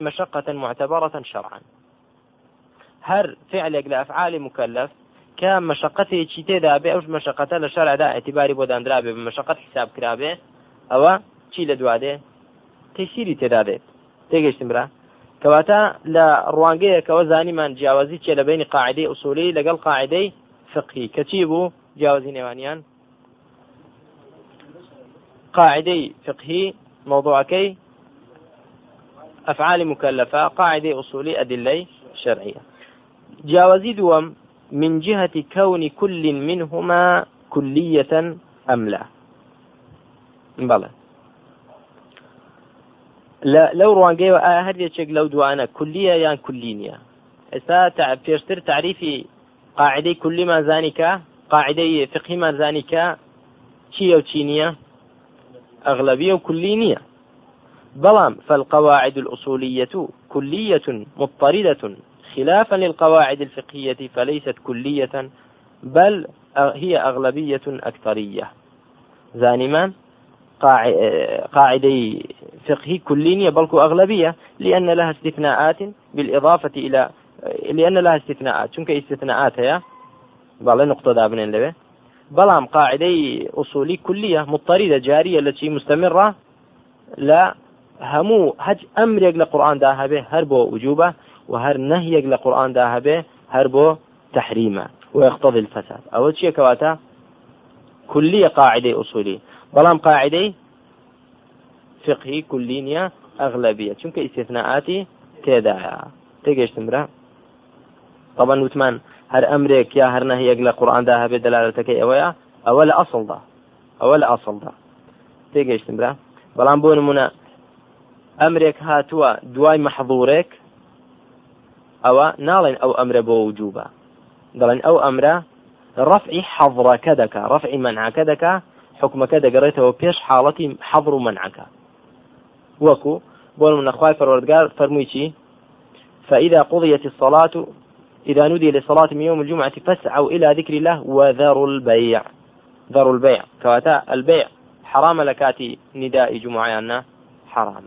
مشقة معتبرة شرعا. هر فعلك لأفعال مكلف مشقته چی تێدا بێ ئەوش مەشقەتە لە شەرعدا اعتیباری بۆ دانرا بێ مەشقەت حساب کرابێ ئەوە چی لە دوادێ تەیسیری تێدا دێت. تێگەشتم برا. کەواتە لە ڕوانگەیەکەوە زانیمان جیاوازی چێ لە بینی قاعدەی ئوسولی لەگەڵ قاعدەی فقهی. کەچی بوو جیاوازی نێوانیان؟ قاعدەی فقهی موضوعەکەی أفعال مكلفة قاعدة أصولي أدلة شرعية. جاوزي دوم من جهة كون كل منهما كلية أم لا؟ بلى لا لو روانجي هەر یەکێک لەو دوانە کولیە یان کولینیە ئێستا پێشتر تعریفی قاعدەی کولیمان زانیکە قاعدەی فقهیمان زانیکە چیە و چینیە؟ ئەغلبیە و کولی نییە. بەڵام فالقواعد الأصولية كلية مضطردة. خلافا للقواعد الفقهية فليست كلية بل هي أغلبية أكثرية. زانمان قاعدة فقه كلية بل أغلبية لأن لها استثناءات بالإضافة إلى لأن لها استثناءات. شنك استثناءات هي؟ بل نقطة دابن لبه بلام قاعدة أصولي كلية مضطردة جارية التي مستمرة لا همو هج أمرك لقرآن ده هبه هربو وجوبه وهر نهيك لقرآن ده هبه هربو تحريمه ويقتضي الفساد. أول شيء كواتا كلية قاعدة أصولية بەڵام قاعدەی فقهی کولی نییە ئەغلبیە چونکە ئیسێتناعاتی تێدایە تێگەشتم برا طبعا وتمان هەر ئەمرێک یا هەر نەهەیەک لە قورآاندا هەبێت دەلالەتەکەی ئەوەیە ئەوە لە ئەسڵدا ئەوە لە ئەسڵدا تێگەشتم برا بەڵام بۆ نمونە ئەمرێک هاتووە دوای مەحضورێک ئەوە ناڵێن ئەو ئەمرە بۆ وجوبە دەڵێن ئەو ئەمرە ڕفعی حەضڕەکە دەکا ڕفعی منعەکە دەکا حکومەکە دەگەڕێتەوە پێش حاڵەتی حەضر و منعەکە وەکو بۆ من نەخوای پەروەردگار فەرمووی چی فإذا قضيت الصلاة إذا نودي لصلاة من يوم الجمعة فاسعوا إلى ذكر الله وذروا البيع. ذروا البيع. كواتا البيع حرام لكاتي نداء جمعة حرام.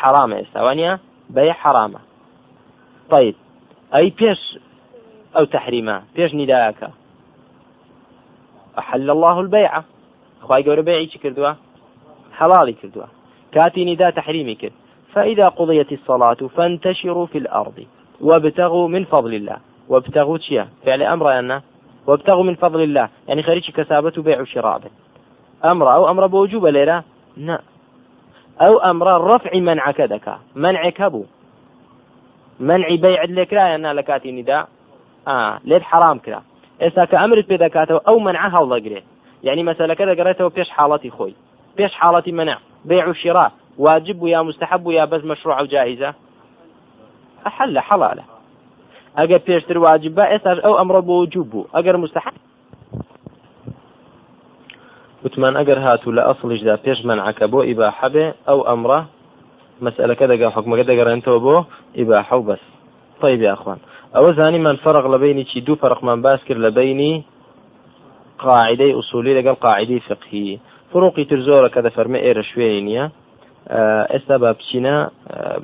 حرام استوانيا بيع حرام طيب. أي بيش أو تحريما بيش نداءك. أحل الله البيع. خی گەورە بەیعی چی حەڵاڵی کردووە کاتی نیدا تحریمی کرد فإذا قضيت الصلاة فانتشروا في الأرض وابتغوا من فضل الله. وابتغوا شيا فعل أمر أن وابتغوا من فضل الله. يعني خريج كسابة بيع وشراء أمر أو أمر بوجوب ليلة لا أو أمر رفع منع كذا منع كبو منع بيع لكرا أن لكاتي نداء آه ليت حرام كرا إذا كأمرت بذكاته أو منعها الله قريه يعني مەسلەکە دەگەڕێتەوە پێش حاڵەتی خۆی پێش حاڵەتی منع. بيع الشراء واجب يا مستحب يا بس مشروع وجائزة أحل حلالة. واجبە ئێستا ئەو ئەمڕە بۆ وجوب بوو ئەگەر مستحب. وتمان ئەگەر هاتوو لە ئەسڵیشدا پێش منعەکە بۆ ئیباحە بێ ئەو ئەمڕە مەسئلەکە دەگا حکومەکە دەگەڕێنەوە بۆ ئیباحە و بەس طيب يا أخوان. ئەوە زانی من فرق لە بینی چی دوو فەرقمان باس کرد لە بینی قاعدەی ئوسولی لەگەڵ قاعدەی فقهی فڕوقی تر زۆرە کە دەفەرمە ئێرە شوێنی نییە ئێستا با بچینە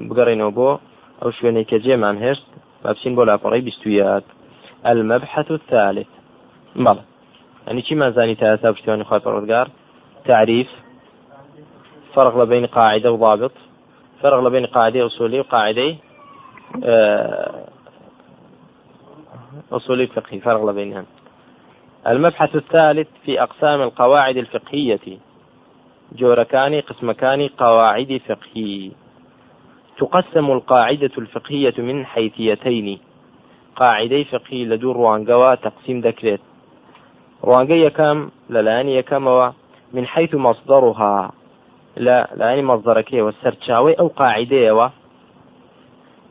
بگەڕێنەوە بۆ ئەو شوێنەی کە جێمان هێشت با بچین بۆ لاپەڕی بیستویات المەبحث الثالث. بەڵێ يعني شي ما زاني ثلاثة بشتواني خاطر پروردگار تعريف. فرق بين قاعدة وضابط. فرق بين قاعدة أصولية وقاعدة أصولي فقهي فرق بينهم المبحث الثالث في أقسام القواعد الفقهية. جوركاني قسمكاني قواعد فقهي. تقسم القاعدة الفقهية من حيثيتين. قاعدي فقهي لدور روانقوا تقسيم ذكرت روانقا يكام للان يكام من حيث مصدرها. لا لاني مصدرك والسرتشاوي أو قاعدة و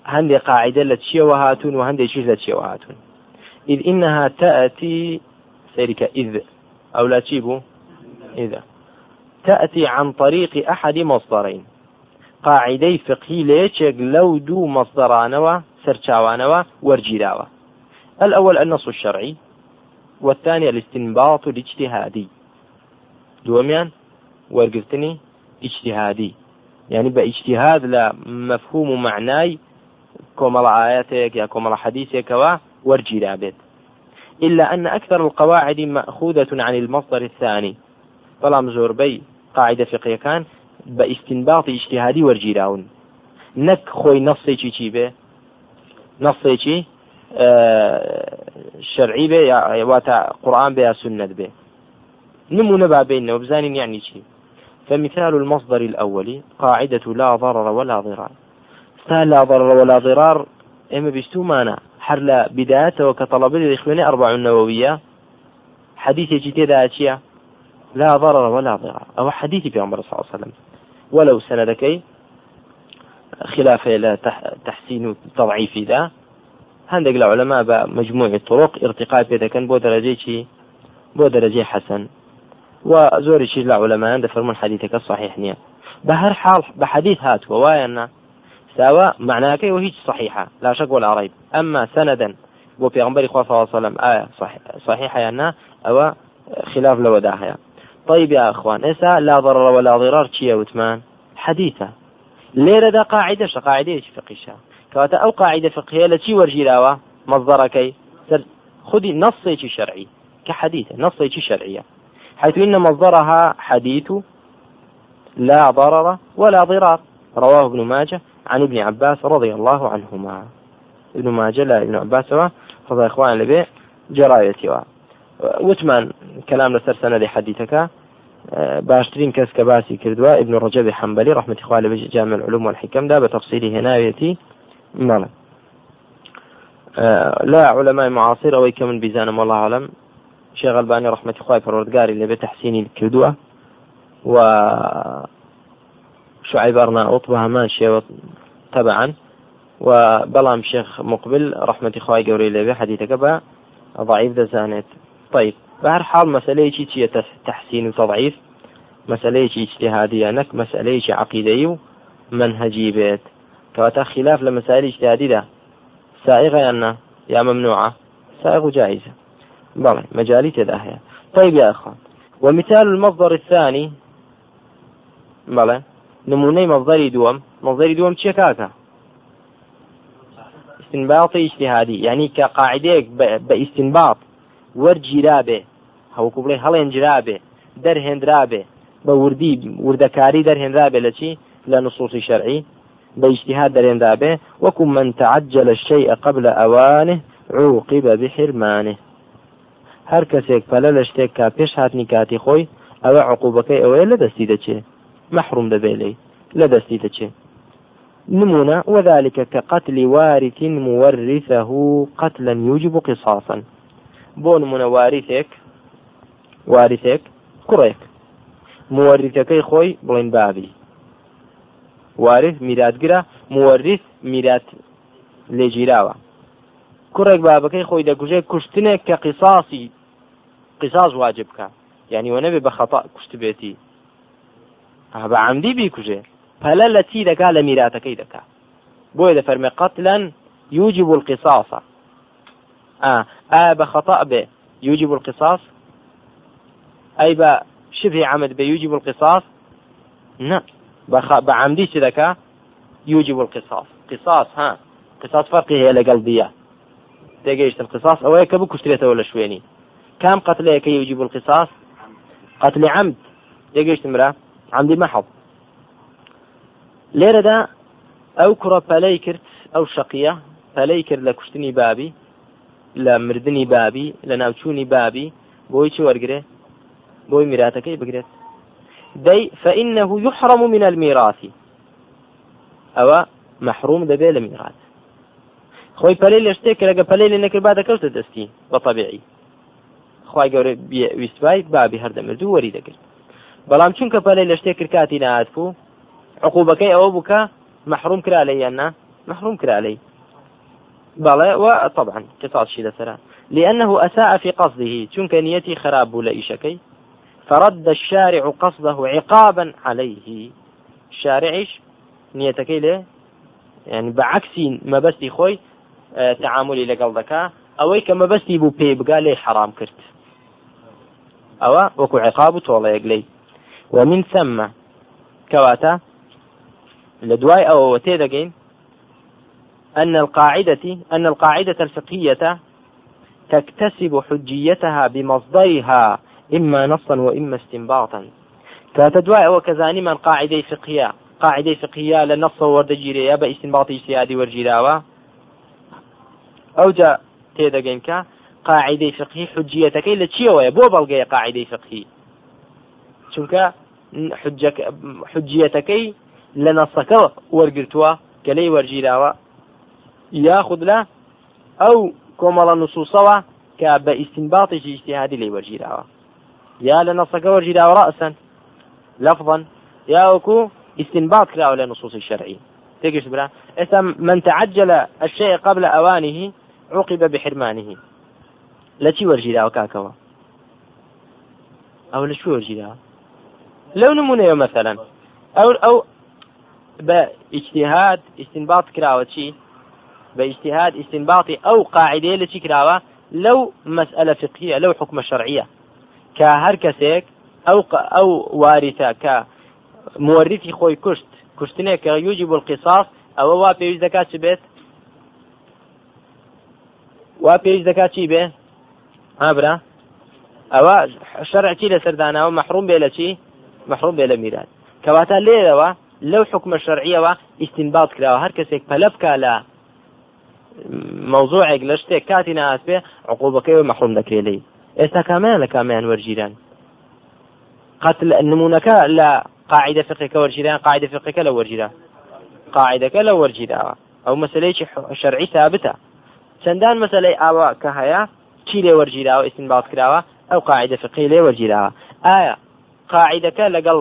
هندي قاعدة لتشيوهاتون وهاتون وهندي شيء لتشيوهاتون إذ إنها تأتي سيرك إذ أو لا تجيبوا إذا تأتي عن طريق أحد مصدرين. قاعدەی فقهی لە یەکێک لەو دوو مەصدرانەوە سەرچاوانەوە وەرگیراوە الأول النص الشرعي. والثاني الاستنباط الاجتهادي. دوميان وەرگرتنی اجتهادي. يعني باجتهاد لا مفهوم معناي كومل آياتك يا كومل حديثك ورجي لابد إلا أن أكثر القواعد مأخوذة عن المصدر الثاني. بەڵام زۆربەی قاعدە فقیەکان بە ئیستنباتی اجتهادی وەرگیراون نەک خۆی نەفسێکی چی بێ نەفسێکی شەرعی بێ واتە قورآن بێ یا سنت بێ نمونە بيننا وبزانين يعني شيء فمثال المصدر الأول قاعدة لا ضرر ولا ضرار. لا ضرر ولا ضرار إما بيستومانا حر بدايته كطلب الإخواني أربع النووية حديث جديد أشياء لا ضرر ولا ضرار. أو حديث في عمر صلى الله عليه وسلم. ولو سندكي خلاف إلى تحسين تضعيف ذا. هندق العلماء بمجموع الطرق ارتقاء بيدا كان بو درجة بو درجة حسن. وزوري شيء العلماء عند فرمون حديثك الصحيح نيا بهر حال بحديث هات ووايا سواء معناك وهيج صحيحة لا شك ولا سندا بو بيغمبري صلى الله عليه وسلم آية صحيح صحيحة يعني أو خلاف لو داهية طيب يا أخوان إسا لا ضرر ولا ضرار چیە وتمان حديثة. لێرەدا قاعدەشە قاعدەیەکی فقیشە کەواتە ئەو قاعدە فقهەیە لە چی وەرگیراوە مصدرەکەی سەر خودی نصێکی شرعي كحديثة نصێکی شرعية. حيث إن مصدرها حديث لا ضرر ولا ضرار. رواه ابن ماجه عن ابن عباس رضي الله عنهما. ابن ماجه لا ابن عباس رضي إخوان لبي جرايتي وتمان كلام لسر سند حديثك. باشترين کەس کە باسی کردووە ابن ڕجەبی حەمبەلی ڕحمەتی خوا لە جامع العلوم والحكم. دا بتفصيله هنايتي ماڵە لا علماء معاصر أو من بيزانم والله أعلم. شيخ ألباني رحمة الله فرودقاري اللي بتحسيني كردوة و شعيب أرناؤوط ماشي تبعا وبلام شيخ مقبل رحمة الله قوري اللي حديثك ضعيف دزانت طيب بهر حال مسألة شيء تحسين وتضعيف. مسألة شيء اجتهادية نك مسألة شيء عقيدة ومنهجي بيت. كواتا خلاف لمسائل اجتهادية سائغة يا يا ممنوعة. سائغ جائزة. بلى مجالي تداهية طيب يا أخوان. ومثال المصدر الثاني. بلى نموني مصدري دوم. مصدري دوم تشيكاكا استنباطي اجتهادي. يعني كقاعدة باستنباط. وەرگیرا بێ هەوکو بڵێ هەڵێنجرا بێ دەرهێنرا بێ بە وردی وردەکاری دەرهێنرا بێ لە چی لە نصوصی شەرعی بە اجتهاد دەرێندا بێ وەکو من تعجل الشيء قبل أوانه عوقب بحرمانه. هەر کەسێک پەلە لە شتێک کا پێش هاتنی کاتی خۆی ئەوە عقوبەکەی ئەوەیە لە دەستی دەچێ محروم دەبێ لی لە دەستی دەچێ نمونة وذلك كقتل وارث مورثه قتلا يوجب قصاصا. بۆ نمونە واریتێک واریتێک کوڕێک مۆریتەکەی خۆی بڵین بابی. وارث میراتگرە مۆریث میرات لێگیراوە کوڕێک بابەکەی خۆی دەکوژێ کوشتنێک کە قیساسی قیساس واجب بکە. یعنی وە نەبێ بە خەتا کوشت بێتی. بە عمدی بیکوژێ. پەلە لە چی دەکا لە میراتەکەی يوجب القصاص آه آه بخطأ به يوجب القصاص؟ أي بشبه عمد به يوجب القصاص؟ نعم بەعمدی چ دەکە یوجب القصاص. قصاص ها. قصاص فرقی هەیە لەگەڵ دیە. تێگەیشتن قصاص. ئەوەیە کە بکوشترێتەوە لە شوێنی. کام قتلەیەکە یوجب القصاص؟ قتل عمد تێگەیشتن مرا عمدی مەحەڵ لێرەدا ئەو کوڕە پەلەی کرد ئەو شەقیە پەلەی کرد لە کوشتنی بابی لە مردنی بابی لە ناوچوونی بابی بۆی چی وەرگێ بۆی میراتەکەی بگرێت. دەی فإنه يحرم من الميراث. ئەوە محروم دەبێت لە میرات خۆی پەلەی لە شتێک لەگە پەلەی لە نەکرد با دەکەوتە دەستی بە طبیعی. خی گەورە ویستوای بابی هەردەمردوو وەری دەگرت بەڵام چونکە پەلەی لە شتێک کردکاتی نهات بوو عقوبەکەی محروم کرا لە یاننا محروم کرا لەی. بەڵێ وطبعا قصاص لسرا لأنه أساء في قصده چونك نيتي خراب لإيشكي فرد الشارع قصده عقابا عليه. الشارعش نيتكي له يعني بعكس ما بستي خوي آه تعاملي لقل ذكاء أوي كما بستي بو بي بقى لي حرام كرت؟ أو وكو عقاب طول يقلي. ومن ثم كواتا لدواي أو تيدقين أن القاعدة أن القاعدة الفقهية تكتسب حجيتها بمصدرها إما نصا وإما استنباطا. كاتدواء وكذاني من قاعدة فقهية قاعدة فقهية لنص وردجيري يا باستنباط اجتهادي ورجيراوة أو جاء تيدا فقهی حجیەتەکەی لە چیەوەیە بۆ بەڵگەیە قاعدەی فقهی چونکە حجیەتەکەی لە نەسەکە وەرگرتووە کە لی وەرگیراوە یاخود لە ئەو کۆمەڵە نووسوسەوە کە بە ئیسینباتێکی ئیشتیهادی لی وەرگیراوە یا لە نەسەکە وەرگیراوە ڕأسن لفظا یا وەکو استنباط كراوة لنصوص الشرعي تيجي برا إذا من تعجل الشيء قبل أوانه عوقب بحرمانه. لا تي ورجي وكاكوا أو لشو ورجي لو نمونة مثلا. أو أو باجتهاد استنباط كراوة شي باجتهاد استنباطي أو قاعدة لشي كراوة لو مسألة فقهية لو حكم كهر كسيك أو أو وارثة ك مورثي خوي كشت. كشتنيك يوجب القصاص. أو وا بيوز دكات بيت؟ وا چی بێ ئابرا ئەوە شەرعی لە سەرداناوە مەحروم بێ لە چی مەحروم بێ لە میرات کەواتە لێرەوە لەو حکومە شەرعیەوە ئیسtinبات کراوە هەر کەسێک پەلە بکە لە مەوزوعێک لە شتێک کاتی ناس بێ عقوبەکەی مەحروم دەکرێت لی ئێستا کامیان لە کامیان وەرگیران قتل نمونونەکە لە قاعدة فقهك ورجيران قاعدة فقهك لو ورجيرا قاعدة لو ورجيرا أو مسألة شرعي ثابتة. چەندان مەسلەی ئاوا کە هەیە چی لێ وەرگیراوە ئیسنباط کراوە ئەو قاعدە فقی لێ وەرگیراوە ئایا قاعدەکە لەگەڵ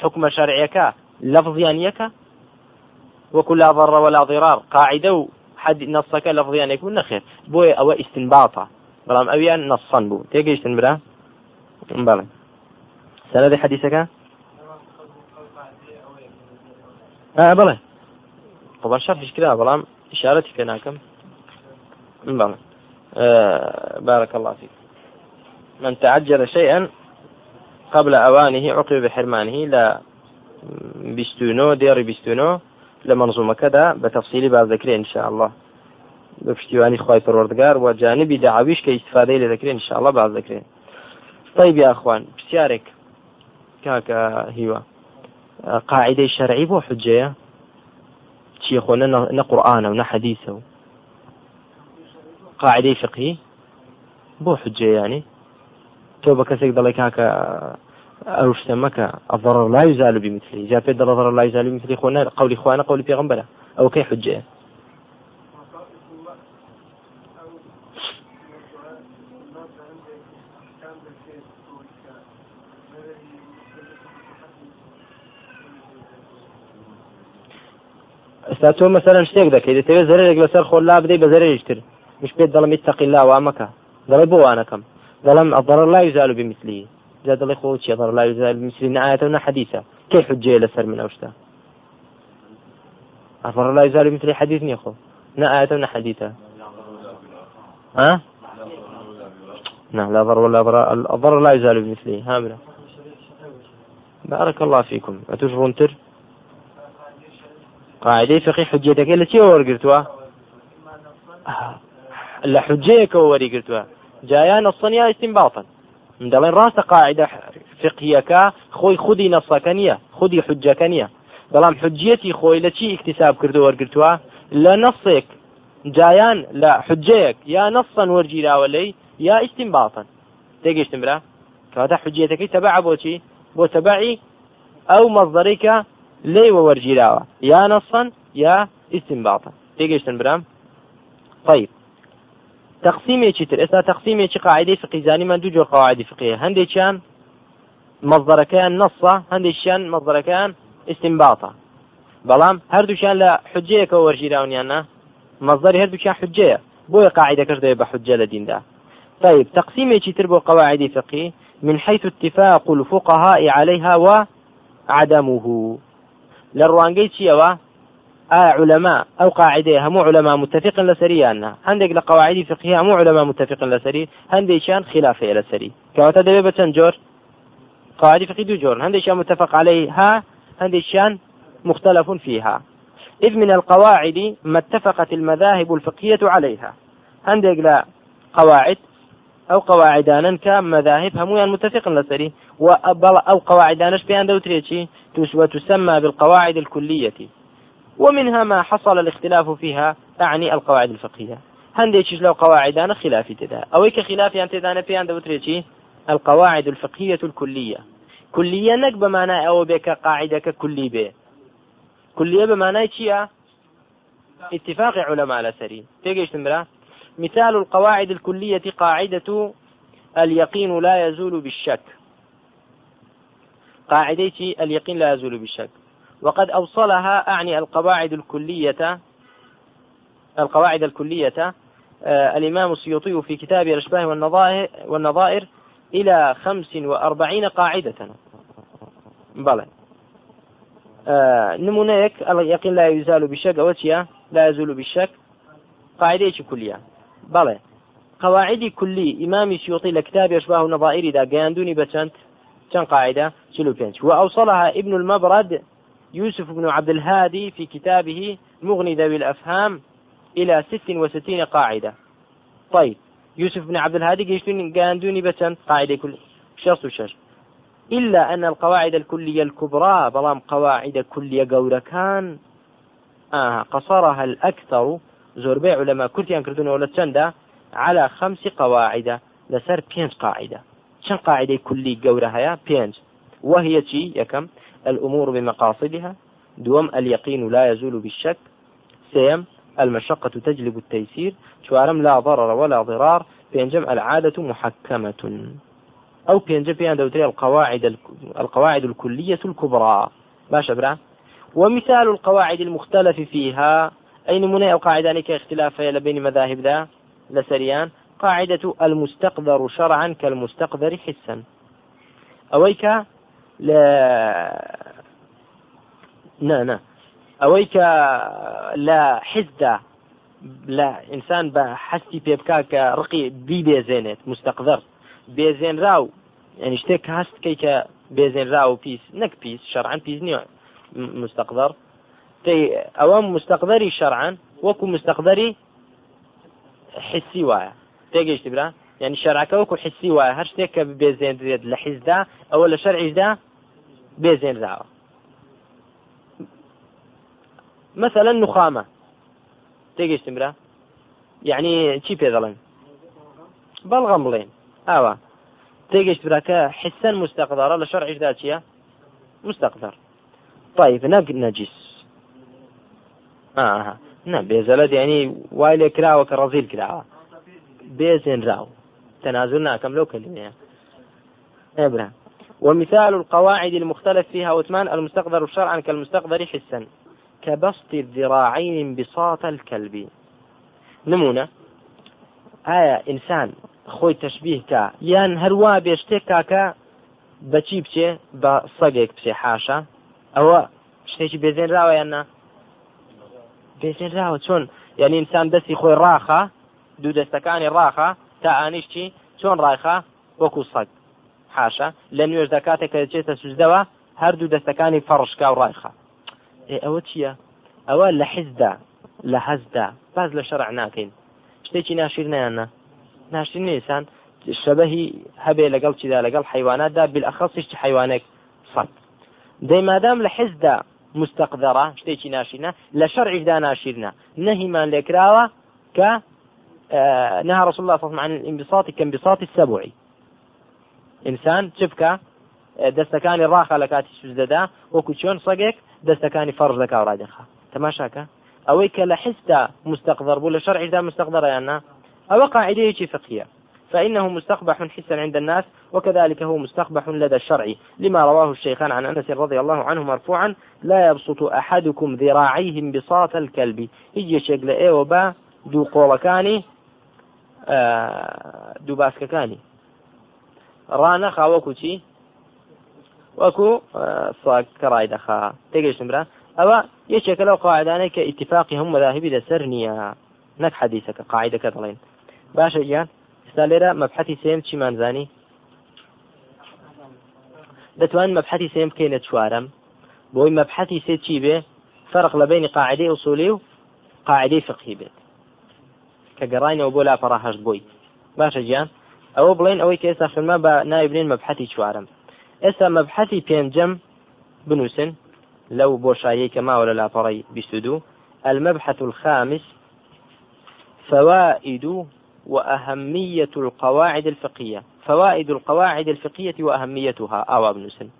حکومە شەرعیەکە لەفظیان یەکە وەکو لا ضر ولا ضرار. قاعدە و حد نصەکە لەفظیان یەکبوو نەخێر بۆیە ئەوە ئیسنباطە بەڵام ئەویان نصەن بوو تێگەیشتن برا بەڵێ سەنەدی حەدیثەکە بڵێ طبعا کرا بەڵام إشارتي پێ ناکەم بلى آه بارك الله فيك. من تعجل شيئا قبل أوانه عقب بحرمانه لا بيستونو ديري بيستونو لمنظومة كذا بتفصيل بعد ذكرين إن شاء الله. بپشتیوانی خی پەروەردگار و جانبی داعویش کە ئیسفادەی لە دەکرێن انشاءله باز دەکرێن طيب يا اخوان پرسیارێک کاکە هیوە قاعدەی شەرعی بۆ حجەیە؟ چی خۆ؟ نە قورآانە و نە حەدیسە و. قاعدەی فقهی بۆ حجێ ینی تۆ بە کەسێک دەڵێ کاکە ئەو شتە لا يزال بمثله جا پێ دەڵ لا يزال بمثله خۆ قولی خوانە قولی پێغمبەرە. ئەو کەی حجێ ئەستا تۆ مەسەرەن شتێک دەکەیت دەتەوێت زەرێک لەسەر خۆ لا بدەی بە زەرێشتر مش الله وامك ظلم بو أنا كم ظلم الضرر لا يزال بمثله زاد الله يخوض شيء ضرر لا يزال بمثله ونا حديثة كيف حجة لسر من أوشتا الضرر لا يزال بمثله حديث يخو نا آية ونا حديثة ها؟ نعم لا ضرر ولا ضرر. الضرر لا يزال بمثله هامنا بارك الله فيكم أتجرون تر قاعدة فقه حجتك التي ورقرتها لە حجەیەکەوە وەریگرتووە. جایان نەسەنیا ئیسینباڵن دەڵێن ڕاستە قاعدە فقیەکە خۆی خودی نەسەکە نییە خودی حجەکە نییە. بەڵام حجەتی خۆی لە چی اکتساب کردو وەرگتووە لە نەسێک جایان لە حجەیەک یا نەسەن وەرگیراوە لی یا ئیسینباڵن تێگەشتم برا؟ کەواتە حجێتەکەی تەبع بۆچی بۆ تەبعی ئەو مەزدەڕێکە لێوە وەرگیراوە یا نەسەن یا ئیسینباڵن تێگەشتن برام؟ طيب. تەقسیمێکی تر؟ ئێستا تەقسیمێکی قاعدەی فقیزانیمان دوو جۆر قواعدی فقیە هەندێکیان مەزدەرەکەیان نەسە هەندێکیان مەزدەرەکەیان استنباطە بەڵام هەردووشیان لە حجەیەکە وەرژیراونیانە مەزدەری هەردووکیان حجەیە بۆیە قاعدەکەش دەوێت بە حجە لە دیندا طيب تقسيمي تر بو قواعد فقهي؟ من حيث اتفاق الفقهاء عليها وعدمه لروانجي تشيوا؟ آه علماء. أو قاعدة. هم علماء متفق لسري أنها. عندك لقواعد فقهية. هم علماء متفق لسري. عندك شأن خلافة لسري. كواتا دبي جور؟ قواعد فقهية دو جور. عندك شأن متفق عليها. شأن مختلف فيها. إذ من القواعد ما اتفقت المذاهب الفقهية عليها. عندك لا قواعد. أو قواعدانا كمذاهب همويا متفق لسري. أو قواعدانش بيان دوتريتشي وتسمى بالقواعد الكلية. ومنها ما حصل الاختلاف فيها أعني القواعد الفقهية. هندێکیش لو قواعدان خلافي تدا. أو ئەوەی خلافي أنت تێدانە پێیان دەوترێکی القواعد الفقهية الكلية. كلية نك بمعنى أو بك قاعدة كلي به كلية بمعنى چيا؟ اتفاق علماء سري تيجي تمرا مثال القواعد الكلية قاعدة اليقين لا يزول بالشك. قاعدة اليقين لا يزول بالشك. وقد أوصلها أعني القواعد الكلية القواعد الكلية آه الإمام السيوطي في كتابه الأشباه والنظائر, والنظائر إلى خمس وأربعين قاعدة. بلى. آه نمونيك اليقين لا يزال بالشك أوتيا لا يزول بالشك. قاعدة كلية. بلى قواعد كلي إمام السيوطي لكتاب أشباه النظائر إذا قياندوني بچند كان قاعدة شلو بينش وأوصلها ابن المبرد يوسف بن عبد الهادي في كتابه مغني ذوي الأفهام إلى ست وستين قاعدة طيب يوسف بن عبد الهادي قيشتوني قاندوني بسن قاعدة كل شخص وشش إلا أن القواعد الكلية الكبرى بلام قواعد كلية قورة كان آه قصرها الأكثر زوربي علماء كرتيان كردون ولا تشندا على خمس قواعد لسر بينج قاعدة. شن قاعدة كلية قورة هيا؟ بينج. وهي شي يكم الأمور بمقاصدها. دوم اليقين لا يزول بالشك. سيم المشقة تجلب التيسير. شوارم لا ضرر ولا ضرار. بينجم العادة محكمة. أو بينجم في دوتري القواعد القواعد الكلية الكبرى. باشا برا. ومثال القواعد المختلف فيها. أي نمونة أو قاعدة لك اختلاف بين مذاهب ذا لسريان قاعدة المستقدر شرعا كالمستقدر حسا. أويك لا نا نا. ئەوەی کە لە حزدا لە ئینسان بە حستی پێ بک کە ڕقی بی بێزێنێت مستەقدر بێزێنرا و ینی شتێک هەست بکەی کە بێزێنرا و پیس نەک مستەقدر ئەوە مستەقدەری شەرعان وەکو مستەقدەری حسی وایە تێگەشتی برا ینی شەرعەکە وەکو حسی وایە هەر شتێک کە بێزێنرێت لە حیزدا ئەوە لە شەرعیشدا بێزێنراوە مثلا نخامة. تێگەشتم برا يعني چی پێ دەڵێن بەڵغەم بڵێن ئاوا تێگەشت براکە حسن مستەقدارە لە شەرعیشدا چییە مستەقدار طيب نەجیس آه نه بێزەلت ینی وای لێ کراوە کە ڕەزیل کراوە بێزێنراو تەنازل ناکەم لەو کلمەیە ابرا ومثال القواعد المختلف فيها وثمان المستقدر شرعا كالمستقدر حسا. كبسط الذراعين بساط الكلب. نمونة. ئایا ئینسان خۆی تەشببیهکە یان هەروە بێشتێک کاکە بەچی بچێ بە سەگێک پسێ حاشا. ئەوە شتێکی بێزێنراوە یاننا بێزێنراوە چۆن یعنی ئینسان دەستی خۆی ڕاخە دوو دەستەکانی ڕاخە تا ئانیشتی چۆن ڕایخە وەکو سەگ حاشا. لە نوێژ دەکاتێک کە دەچێتە سوزدەوە هەردوو دەستەکانی فەڕشکا و ڕایخە ئەوە چییە؟ ئەوە لە حزدا لە حەزدا باز لە شەرع ناکەین. شتێکی ناشیر نیاننا ناشیر نیسان شەبەهی هەبێ لەگەڵ چیدا؟ لەگەڵ حیواناتدا بالأخصیشتی حیوانێک سەد دەیمادام لە حزدا مستەقدەڕە شتێکی ناشرینە لە شەرعیدا ناشرینە نەهیمان لێکراوە کە نهى رسول الله صلى الله عليه وسلم عن الانبساط كانبساط السبع. إنسان شبكة دەستەکانی ڕاخە لە کاتی سوزدەدا وەکو چۆن سەگێک دەستەکانی فەرز دەکا و ڕادێخە تەماشاکە ئەوەی کە لە حستا مستقدر بوو لە شەرعیدا فقهية. فإنه مستقبح حسا عند الناس وكذلك هو مستقبح لدى الشرع. لما رواه الشيخان عن أنس رضي الله عنه مرفوعا لا يبسط أحدكم ذراعيه انبساط الكلب. يجي شكل إيه وبا دو قولكاني آه دو باسككاني. رانا خاوكو وەکو ساک کە ڕای دەخا تێگەشتم برا؟ ئەوە یەکێکە لەو قاعدانەی کە ئیتفاقی هەموو مەذاهبی لەسەر نییە نەک حەدیسەکە قاعدەکە دەڵێن ئستا لێرە مەبحەتی سێم چیمانزانی دەتوان مەبحەتی سێم بکەینە چوارم بۆی مەبحەتی سێ چی بێ؟ فرق لە بینی قاعدەی ئوسولی و قاعدەی فقهی بێت. کە گەڕینەوە بۆ لاپەڕا هەشت بۆی. باشە گیان ئەوە بڵێن ئەوەی کە ئێستا فرما بە نایبرین مەبحەتی چوارم ئێستا مەبحەتی پێنجەم بنووسن لەو بۆشایی کە ماوە لە لاپەڕی بیست دو. المبحث الخامس فوائد وأهمية القواعد الفقهية. فوائد القواعد الفقهية وأهميتها. أو ابن سن.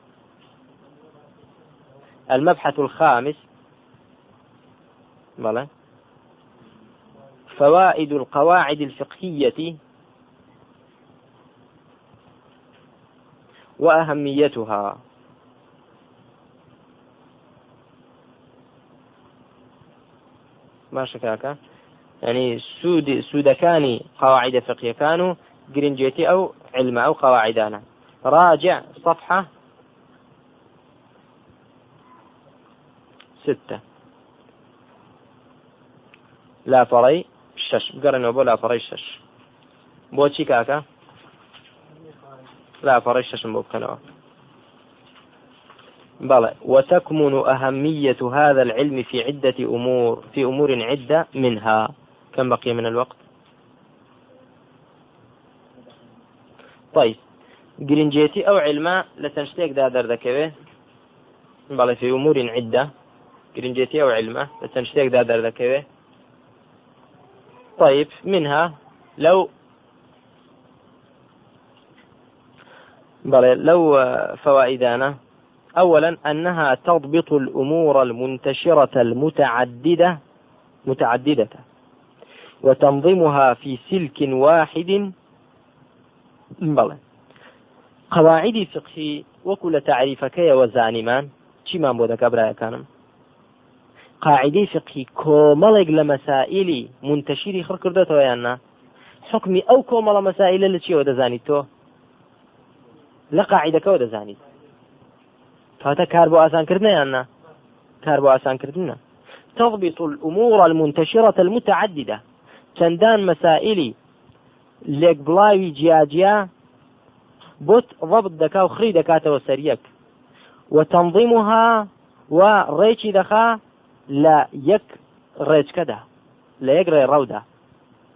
المبحث الخامس. بلى. فوائد القواعد الفقهية وأهميتها. ما شكاكا يعني سود سودكاني قواعد فقهية كانوا جرينجيتي أو علم أو قواعدانا. راجع صفحة ستة. لا فري شش. بقرن بۆ لا فەڕی شش. بۆچی کاکە لا فەڕی ششم بۆ بلى. وتكمن أهمية هذا العلم في عدة أمور في أمور عدة منها. كم بقي من الوقت؟ طيب. گرنجێتی ئەو علما لە چەند شتێکدا دەردەکەوێ بەڵێ في أمور عدة. گرنجێتی ئەو علمە لە چەند شتێکدا دەردەکەوێ طيب. منها لو بلى لو فوائدانا. أولا أنها تضبط الأمور المنتشرة المتعددة. متعددة. وتنظمها في سلك واحد. بلى قواعد فقهي وكل تعريفك يا وزانمان چیمان بۆ دەکە برایەکانم؟ قاعدەی فقی کۆمەڵێک لە مەسائلی منتەشیری خڕ کردێتەوە یاننا. حکمی ئەو کۆمەڵە مەسائلە لە چیەوە دەزانیت تۆ؟ لە قاعدەکەەوە دەزانیت. کاتە کار بۆ ئاسانکردن یاننا. کار بۆ ئاسانکردنە. تضبط الأمور المنتشرة المتعددة. چەندان مەسائلی لێک بڵاوی جیاجیا بۆت ضبط دەکا و خری دەکاتەوە سەریەک. وتنظيمها وڕێکی دەخا لە یەک ڕێچکەدا لە یەک ڕێ ڕەودا.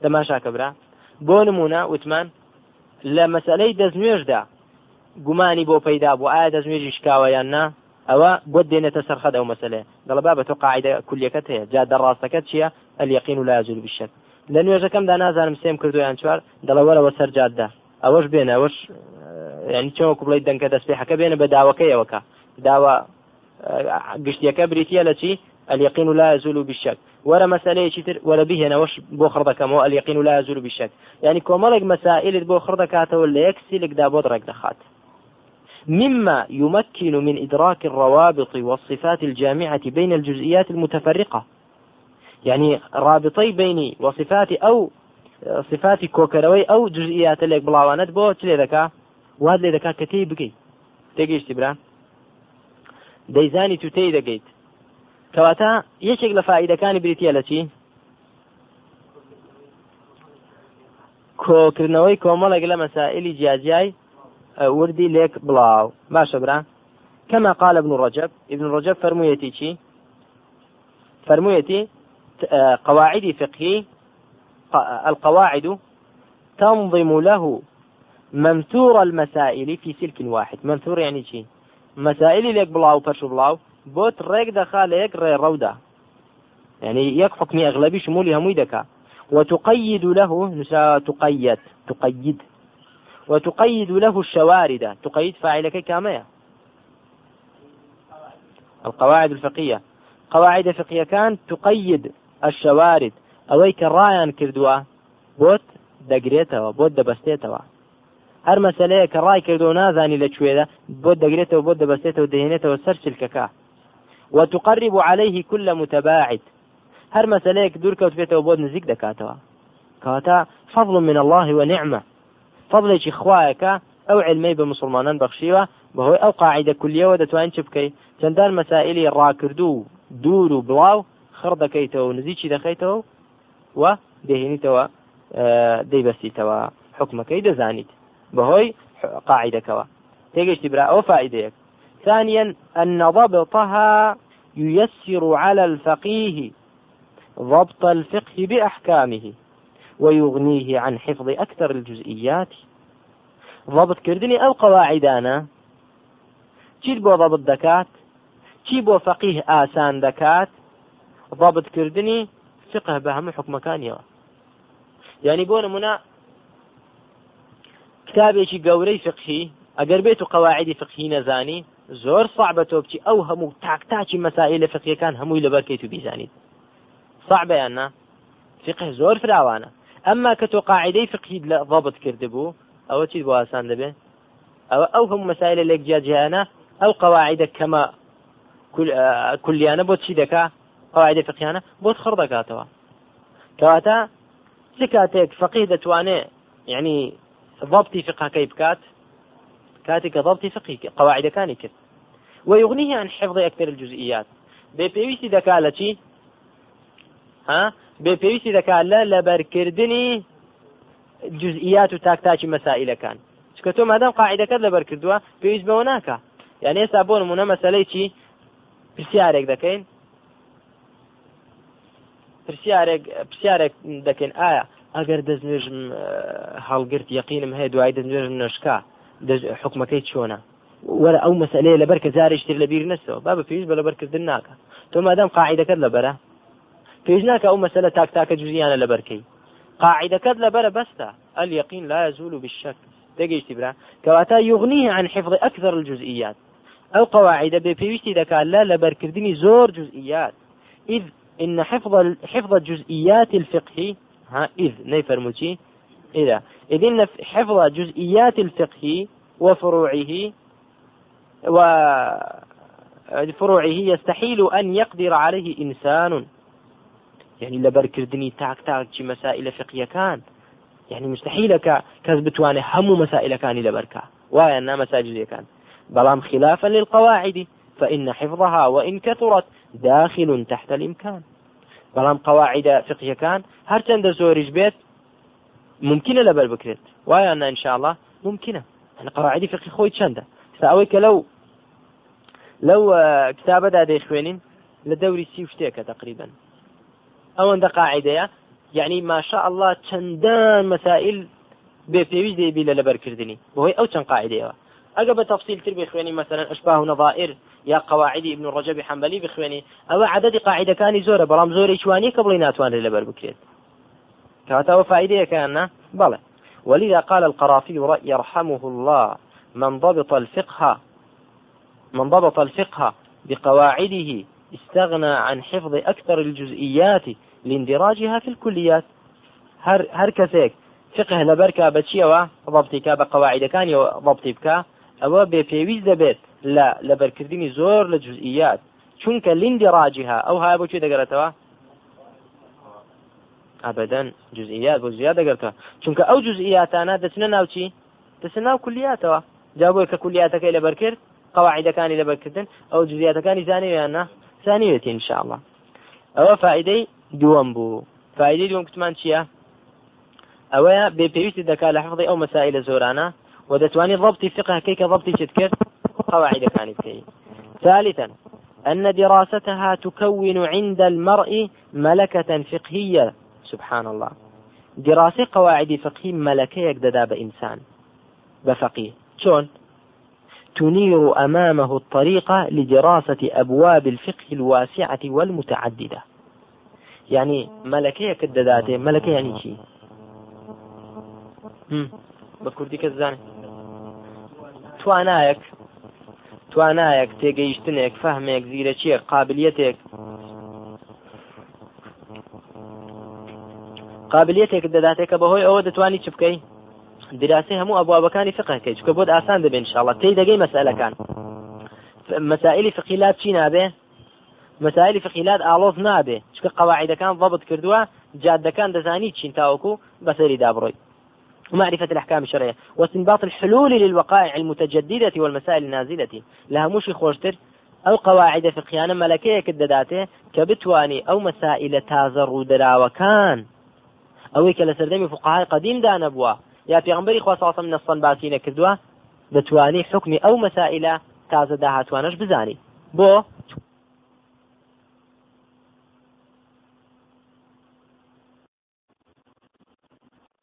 دەماشاکە برا. بۆ نمونە وتمان لە مەسلەی دەستنوێژدا گومانی بۆ پەیدا بوو. ئایا دەستنوێژی شکاوە یان نا؟ ئەوە بۆ دێنێتە سەرخەدە و مەسلێ دەڵبا بە تۆ قاعدە کولیەکەت هەیە. جا دەڕاستەکەت چییە؟ و لا زول بشت لە نوێژەکەمدا نازانم سێم کردویان چوار دەڵەوەرەوە سەرجاددا ئەوەش بێنە ئەوەش ینی چۆ کوڵی دەنگکە دەستپێحەکە بێنە بە داواکەیەوەکە داوا گشتیەکە بریتە لە چی؟ اليقين لا يزول بالشك ولا مسألة تر ولا به نوش بو خردك اليقين لا يزول بالشك يعني كومالك مسائل بو خردك ولا يكسي لك دا بدرك دخات مما يمكن من إدراك الروابط والصفات الجامعة بين الجزئيات المتفرقة. يعني رابطي بيني وصفاتي أو صفاتی کۆکەرەوەی ئەو جزئیاتە لێک بڵاوانت بۆ چ لێ دەکا؟ واد لێ دەکات کە تێی بگەیت. تێگەیشتی برا. دەیزانی تو تێی دەگەیت. کەواتە یەکێک لە فائیدەکانی بریتە لە چی؟ کۆکردنەوەی کۆمەڵێک لە مەسائللی جیاجیای وردی لێک بڵاو. باشە برا. كما قال ابن رجب؟ ابن رجب فرميتي شي فرميتي قواعد فقهي القواعد تنظم له منثور المسائل في سلك واحد. منثور يعني شي؟ مسائل ليك بلاو برشو بلاو بۆت ڕێک دەخا لە یەک ڕێڕەودا يعني حکمی ئەغلبی شمولی هەمووی دەکا وتقيد له نسا تقيد تقيد. وتقيد له الشوارد. تقيد فاعلك كامية. القواعد الفقهية. قواعد فقهية كان تقيد الشوارد. ئەوەی کە ڕایان کردووە بۆت دەگرێتەوە بۆت دەبەستێتەوە. هەر مەسلەیە کە ڕای کردو نازانی لەکوێدا بۆ دەگرێتەوە بۆ دەبەستێتەوە دەهێنێتەوە سەر چلکەکە وتقرب عليه كل متباعد. هەر مەسلەیەک دوور کەوتێتەوە بۆ نزیک دەکاتەوە. کەواتە فضل من الله ونعمة فضلێکی خوایەکە ئەو علمەی بە مسلمانان بەخشیوە بەهۆی ئەو قاعدە کولیەوە دەتوانین چ بکەیت چەندان مەسائلی ڕاکردو دوور و بڵاو خڕ دەکەیتەوە نزیکی دەخەیتەوە و دەهێنیتەوە دەیبەستیتەوە حکومەکەی دەزانیت. بەهۆی قاعدەکەەوە تێگەشتی برا ئەو فائیدەیەک ثانيا أن ضبطها ييسر على الفقيه ضبط الفقه بأحكامه ويغنيه عن حفظ أكثر الجزئيات. ضبط كردني أو قواعدانا چیت ضبط دەکات؟ چی بۆ فەقیه ئاسان دەکات؟ ضبط کردنی فقه بە هەموو حکومەکانیەوە. یعنی بۆ نمونە کتابێکی گەورەی فقهی ئەگەر بێت و قواعدی فقهی نەزانی زۆر صعبە تۆ بچی ئەو هەموو تاکتاکی مەسائل لە فقیەکان هەمووی لەبەرکەیت و بیزانیت. صعبەیان نا فقه زۆر فراوانە. ئەمما کە تۆ قاعدەی فقهید لە ضبط کردبوو ئەوە چیت بۆ ئاسان دەبێت ئەوە ئەو هەموو مەسائل لێک جیاجیانە ئەو قواعدە کەمە کولیانە بۆ چی دەکا؟ قواعد فقیانە بۆت خڕ دەکاتەوە کەواتە چ کاتێک فەقی دەتوانێت یعنی ضبطی فقەکەی بکات کاتێک کە ضبطی فقی قواعدەکانی کرد ويغنيه عن حفظ أكثر الجزئيات. بيبيويسي دكا لتي ها؟ بيبيويسي دكا لا لبركردني جزئيات وتاكتاكي مسائل كان. شكتو مادام قاعدة كد لبركردوها بيويس بوناكا. يعني يسابون منا مسألة چي بسيارك دكين. پرسیارێک پرسیارێک دەکەین ئایا ئەگەر دەستنوێژم هەڵگرت یقینم هەیە دوای دەستنوێژم نشکا حکومەکەی چۆنە؟ وەرە ئەو مەسلەیە لەبەر کە جارێکتر لە بیر نەسەوە. با بە پێویست بە لەبەرکردن ناکە. تۆ مادەم قاعدەکەت لەبەرە پێش ناکە ئەو مەسلە تاک تاکە جوزیانە لەبەرکەی قاعدەکەت لەبەرە بەستە. اليقين لا يزول بالشك. دقيشتي برا. كواتا يغنيه عن حفظ أكثر الجزئيات. أو قواعد بيويستي ذكاء لا لبركردني زور جزئيات إذ إن حفظ حفظ جزئيات الفقه ها إذ نيفرموتي إذا. إذ إن حفظ جزئيات الفقه وفروعه وفروعه يستحيل أن يقدر عليه إنسان. يعني لبركردني تاك تاك شي مسائل فقهية كان. يعني مستحيل كز بتواني همو مسائل كان لبركة ويا أنها مساجد كان. بلام خلافا للقواعد. فإن حفظها وإن كثرت داخل تحت الإمكان. بەڵام قواعد فقهەکان هەرچەندە زۆریش بێت وایە إن شاء الله ممکنە قواعدی فقی خۆی چەندە؟ ئەوەی کە لەو لەو کتابەدا دەیخوێنین لە دەوری سی شتێکە تقریبا. ئەوەندە قاعدەیە یعنی ماشاء الله چەندان مەسائل بێ پێویست دەبی لە لەبەرکردنی بەهۆی ئەو چەند قاعدەیە ئەگە بە تفصیل تر بخوێنی مثلا ئەشباه نظائر یا قواعدی ابن ڕجبی حنبلی بخوێنی. ئەوە عددی قاعدەکانی زۆرە بەڵام زۆری چوانی کە بڵی ناتوانێت لەبەر بکرێت. كاتوا فائدة كان بلى ولذا قال القرافي يرحمه الله من ضبط الفقه من ضبط الفقه بقواعده استغنى عن حفظ أكثر الجزئيات لاندراجها في الكليات. هر هر كسيك فقه لبركة بتشيوا ضبطك بقواعد كان ئەوە بێ پێویست دەبێت لە لەبەرکردنی زۆر لە جزئیات. چونکە لیندی ڕاجیها ئەو ها بۆچی دەگەرێتەوە ئابدەن جزئیات بۆ زیاد دەگەرتەوە چونکە ئەو جزئیاتانە دەچنە ناوچی دەچنە ناو کولیاتەوە جابۆی کە کولیاتەکەی لەبەرکرد قواعدەکانی لەبەرکردن ئەو جزئیاتەکانی زانیویانە؟ زانیوێتی انشاءله ئەوە فائدەی دووەم بوو. فائدەی دوم کتمان چییە؟ ئەوەیە بێ پێویستی دەکات لە حفظی ئەو مەسائلە زۆرانە ودتواني ضبط فقه كيك ضبط شتكر قواعد كانت كي ثالثا أن دراستها تكون عند المرء ملكة فقهية. سبحان الله. دراسة قواعد فقهي ملكة يقددا بإنسان بفقيه. شون تنير أمامه الطريق لدراسة أبواب الفقه الواسعة والمتعددة. يعني ملكة يقدداته ملكة يعني شيء بكردي كزاني توانایەک توانایەک تێگەیشتنێک فەهمێک زیرەکیەک قابلیەتێک. قابلیەتێک دەداتێکە بەهۆی ئەوە دەتوانی چ بکەی؟ دراسی هەموو ئەبوابەکانی فقەکەی چکە بۆت ئاسان دەبێن شاڵە تی دەگەی مەسئلەکان مەسائلی فقیلات چی نابێ؟ مەسائلی فقیلات ئالۆز نابێ. چکە قواعدەکان ضبط کردووە جادەکان دەزانی چین تاوەکو بەسەری دابڕۆیت ومعرفة الأحكام الشرعية واستنباط الحلول للوقائع المتجددة والمسائل النازلة. لها مش خوشتر أو قواعد فقهيانة ملكية كدداته كبتواني أو مسائل تازر دراوكان أو كلا سردمي فقهاء قديم دان أبوا يا في غنبري خواص من الصن باسين كدوا دتواني حكم أو مسائل تازە داهاتوانش بزانی بۆ